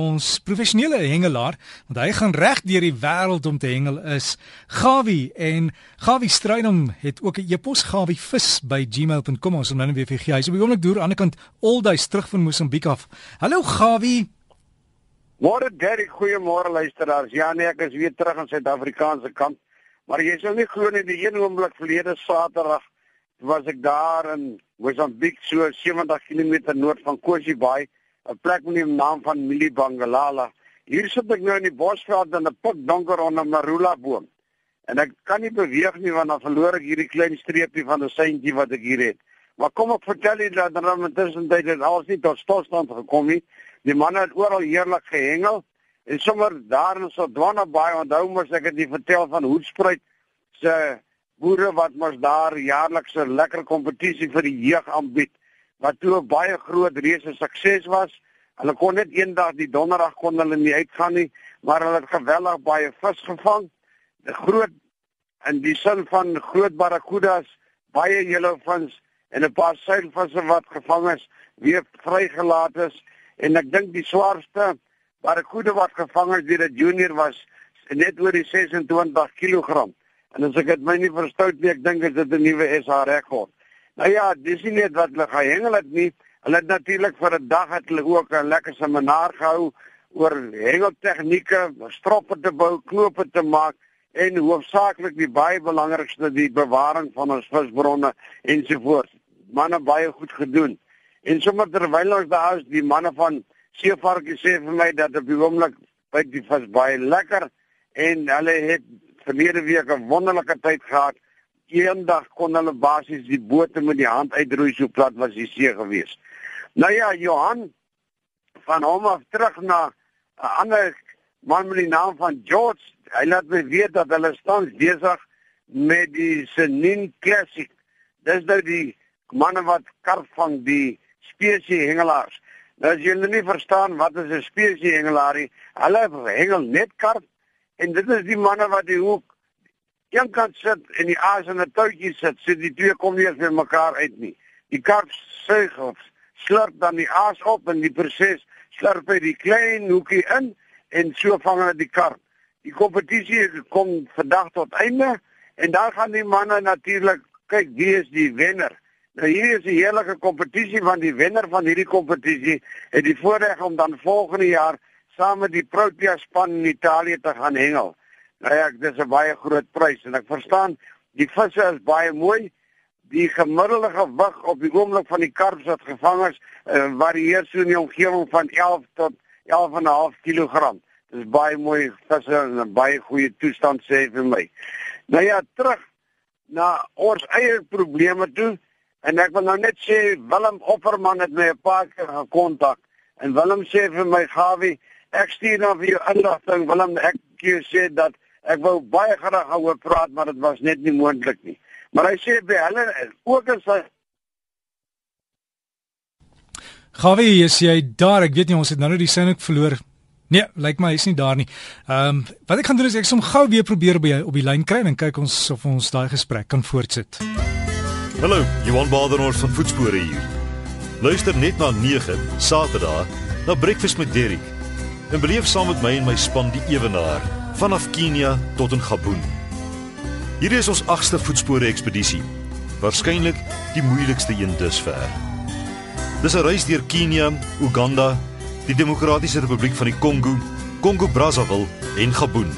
ons professionele hengelaar want hy gaan reg deur die wêreld om te hengel is Gawie en Gawie Strydom het ook 'n e-pos gawievis@gmail.com ons nou weer vir gee. Hy's op die oomblik deur aan die kant Olduis terug van Mosambiek af. Hallo Gawie. Môre Derek, goeiemôre luisteraars. Ja nee, ek is weer terug aan Suid-Afrikaanse kant. Maar jy sal nie glo nie die een oomblik verlede Saterdag was ek daar in Mosambiek so 70 km noord van Kosi Bay 'n plek met die naam van Mili Bangalala. Hier sit ek nou in die bosveld in 'n pik donker onder 'n marula boom. En ek kan nie beweeg nie want dan verloor ek hierdie klein streepie van 'n seintjie wat ek hier het. Maar kom ek vertel julle dat dan intussen tyd het alles nie tot stilstand gekom nie. Die manne het oral heerlik gehengel en sommer daar in so dwanne baie onthou mos ek het nie vertel van Hoedspruit se boere wat mos daar jaarliks 'n lekker kompetisie vir die jeug aanbied wat toe 'n baie groot reuse sukses was. Hulle kon net eendag die donderdag kon hulle nie uitgaan nie, maar hulle het geweldig baie vis gevang. Die groot in die sin van groot barracudas, baie yellowfins en 'n paar seilvisse wat gevang is, weer vrygelaat is en ek dink die swaarste barracuda wat gevang is deur 'n junior was net oor die 26 kg. En as ek dit my nie verstout nie, ek dink dit is 'n nuwe SA rekord. Nou ja, dis nie net wat hulle gehengel het nie. Hulle het natuurlik vir 'n dag het hulle ook 'n lekker seminar gehou oor hengeltegnieke, stroppe te bou, knope te maak en hoofsaaklik die baie belangrikste die bewaring van ons visbronne ensovoorts. Manne baie goed gedoen. En sommer terwyl ons daar is, die manne van Seevarkie sê vir my dat op die oomblik by die vis baie lekker en hulle het verlede week 'n wonderlike tyd gehad eendag kon hulle basies die bote met die hand uitroei so plat was die see gewees. Nou ja, Johan van hom af terug na 'n ander man met die naam van George. Hy laat my weet dat hulle tans besig met die Senin Classic. Dis nou die manne wat karp van die spesie hengelaars. Nou as julle nie verstaan wat is 'n spesie hengelaar nie, hulle hengel net karp en dit is die manne wat die hoek een kant sit en die aas in 'n touwtjie sit, sit die twee kom nie vir mekaar uit nie. Die karp suig of slurp dan die aas op en die proses slurp hy die klein hoekie in en so vang hulle die karp. Die kompetisie kom vandag tot einde en dan gaan die manne natuurlik kyk wie is die wenner. Nou hier is 'n heerlike kompetisie van die wenner van hierdie kompetisie het die voorreg om dan volgende jaar saam met die Protea span in Italië te gaan hengel. Nou ja, dis 'n baie groot prys en ek verstaan die visse is baie mooi. Die gemiddelde gewig op die oomblik van die karps wat gevang is, uh, varieer so in die omgewing van 11 tot 11.5 kg. Dis baie mooi visse in 'n baie goeie toestand sê vir my. Nou ja, terug na ons eie probleme toe en ek wil nou net sê Willem Opperman het my 'n paar keer gekontak en Willem sê vir my Gawie, ek stuur nou vir jou inligting Willem, ek sê dat Ek wou baie graag oor praat, maar dit was net nie moontlik nie. Maar hy sê by hulle ook is hy Gawie, is jy daar? Ek weet nie ons het nou net die sin ook verloor. Nee, lyk my hy's nie daar nie. Ehm um, wat ek gaan doen is ek som gou weer probeer by op die lyn kry en kyk ons of ons daai gesprek kan voortsit. Hallo, Johan Badenhorst van Voetspore hier. Luister net na 9 Saterdag na Breakfast met Derek. En beleef saam met my en my span die ewenaar vanaf Kenia tot in Gabon. Hierdie is ons 8ste voetspore ekspedisie. Waarskynlik die moeilikste een dusver. Dis 'n reis deur Kenia, Uganda, die Demokratiese Republiek van die Kongo, Kongo Brazzaville en Gabon.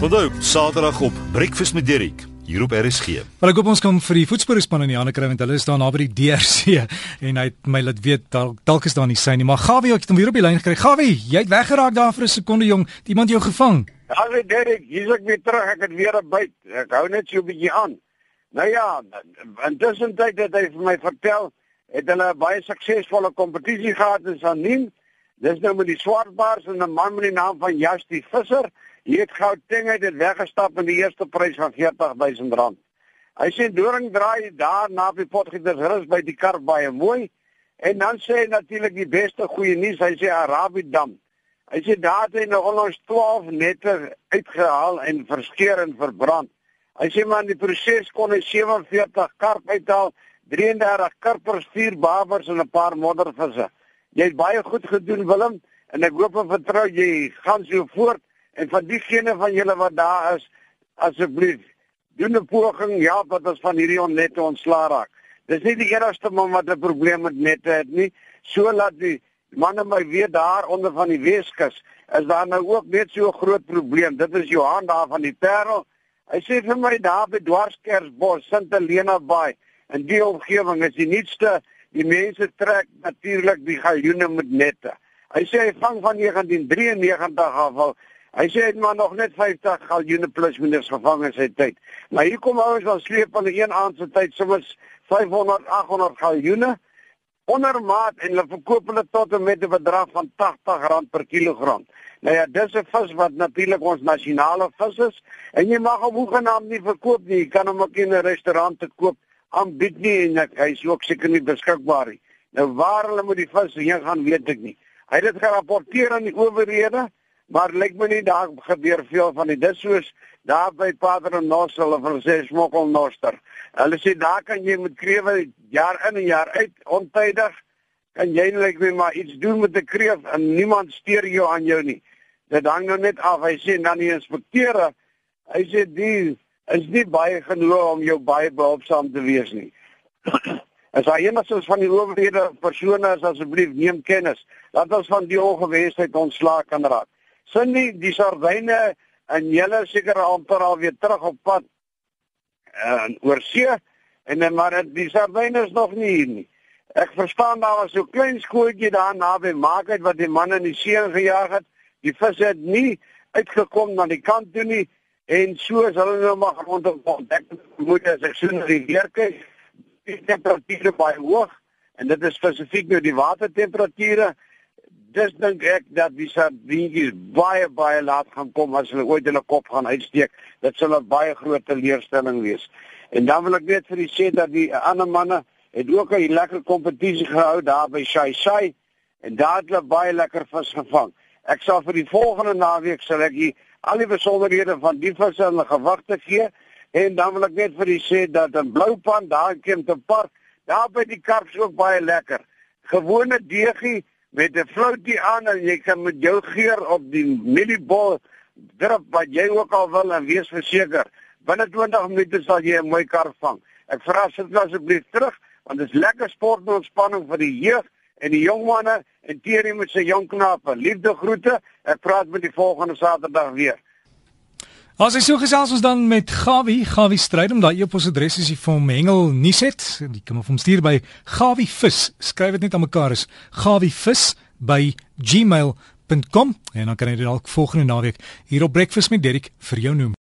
Onthou, Saterdag op Breakfast met Derek hier op RSG. Wel ek hoop ons kan vir die voetsporespan in die hande kry want hulle is daar naby die DRC en hy het my laat weet dalk dalk is daar nie sy nie, maar Gawie, ek het hom weer op die lyn gekry. Gawie, jy het weggeraak daar vir 'n sekonde jong. Iemand jou gevang? Ja, weet Derek, hier's ek weer terug. Ek het weer 'n byt. Ek hou net so 'n bietjie aan. Nou ja, intussen tyd het hy vir my vertel het hulle 'n baie suksesvolle kompetisie gehad in Sanin. Dis nou met die swartbaars en 'n man met die naam van Justy Visser. Hy het Gauteng uit dit weggestap in die eerste prys van R40000. Hy sê doring draai daar na by Potgietersrus by die kar baie mooi. En dan sê hy natuurlik die beste goeie nuus, hy sê Arabiedam. Hy sê daar het hy al ons 12 nette uitgehaal en verskeur en verbrand. Hy sê maar in die proses kon hy 47 karp uithaal, 33 karpers, 4 babers en 'n paar moddervisse. Jy het baie goed gedoen Willem en ek hoop en vertrou jy gaan so voort en van diegene van julle wat daar is asseblief doen 'n poging ja wat ons van hierdie onnette ontslaa raak. Dis nie die enigste man wat 'n probleem met nette het nie. So laat die manne my weet daar onder van die Weskus is daar nou ook net so 'n groot probleem. Dit is Johan daar van die Parel. Hy sê vir my daar by Dwarskersbos, Sint Helena Bay, in die omgewing is die nuutste die mense trek natuurlik die galjoene met nette. Hy sê hy vang van 1993 af al Hy sê hy het maar nog net 50 galjoene plus minus gevang in sy tyd. Maar hier kom ouens van sleep van een aand se tyd soms 500 800 galjoene onder maat en hulle verkoop hulle tot en met 'n bedrag van R80 per kilogram. Nou ja, dis 'n vis wat natuurlik ons nasionale vis is en jy mag hom hoegenaamd nie verkoop nie. Jy kan hom ook in 'n restaurant te koop aanbied nie en hy is ook seker nie beskikbaar nie. Nou waar hulle moet die vis heen gaan, weet ek nie. Hy het dit gerapporteer aan die owerhede maar lyk my nie daar gebeur veel van dit. Dis soos daar by Pater Nossel of hulle sê smokkel noster. Hulle sê daar kan jy met krewe jaar in en jaar uit ontydig kan jy lyk my maar iets doen met 'n kreef en niemand steur jou aan jou nie. Dit hang nou net af. Hy sê dan die inspekteure, hy sê die is nie baie genoeg om jou baie behulpsaam te wees nie. As hy enigstens van die owerhede persone is asseblief neem kennis dat ons van die ongewensheid ontslaak kan raak. Cindy, die sardyne en julle seker amper al weer terug op pad en uh, oor see en dan maar die sardyne is nog nie hier nie. Ek verstaan daar was so klein skootjie daar naby Maakheid wat die man in die see gejaag het. Die vis het nie uitgekom na die kant toe nie en so is hulle nou maar rondom ontdek moet as ek sien die weer kyk die temperature baie hoog en dit is spesifiek nou die watertemperature dis dink ek dat die sardientjies baie baie laat gaan kom as hulle ooit hulle kop gaan uitsteek. Dit sal 'n baie groot teleurstelling wees. En dan wil ek net vir u sê dat die ander manne het ook 'n lekker kompetisie gehou daar by Shai Shai en daar het hulle baie lekker vis gevang. Ek sal vir die volgende naweek sal ek hier al die besonderhede van die visse en die gewigte gee en dan wil ek net vir u sê dat 'n bloupan daar in Kempton Park, daar by die karps ook baie lekker. Gewone deegie met 'n floutie aan en jy kan met jou geur op die mieliebol drop wat jy ook al wil en wees verseker binne 20 minute sal jy 'n mooi kar vang. Ek vra sit asseblief terug want dit is lekker sport en ontspanning vir die jeug en die jong manne en teerie met sy jong knape. Liefde groete. Ek praat met die volgende Saterdag weer. As jy so gesels ons dan met Gawie, Gawie stryd om daai e-posadres is vir hom Hengel Niset. Die kom of hom stuur by Gawie Vis. Skryf dit net aan mekaar is Gawie Vis by gmail.com en dan kan jy dit dalk volgende naweek hier op Breakfast met Derek vir jou noem.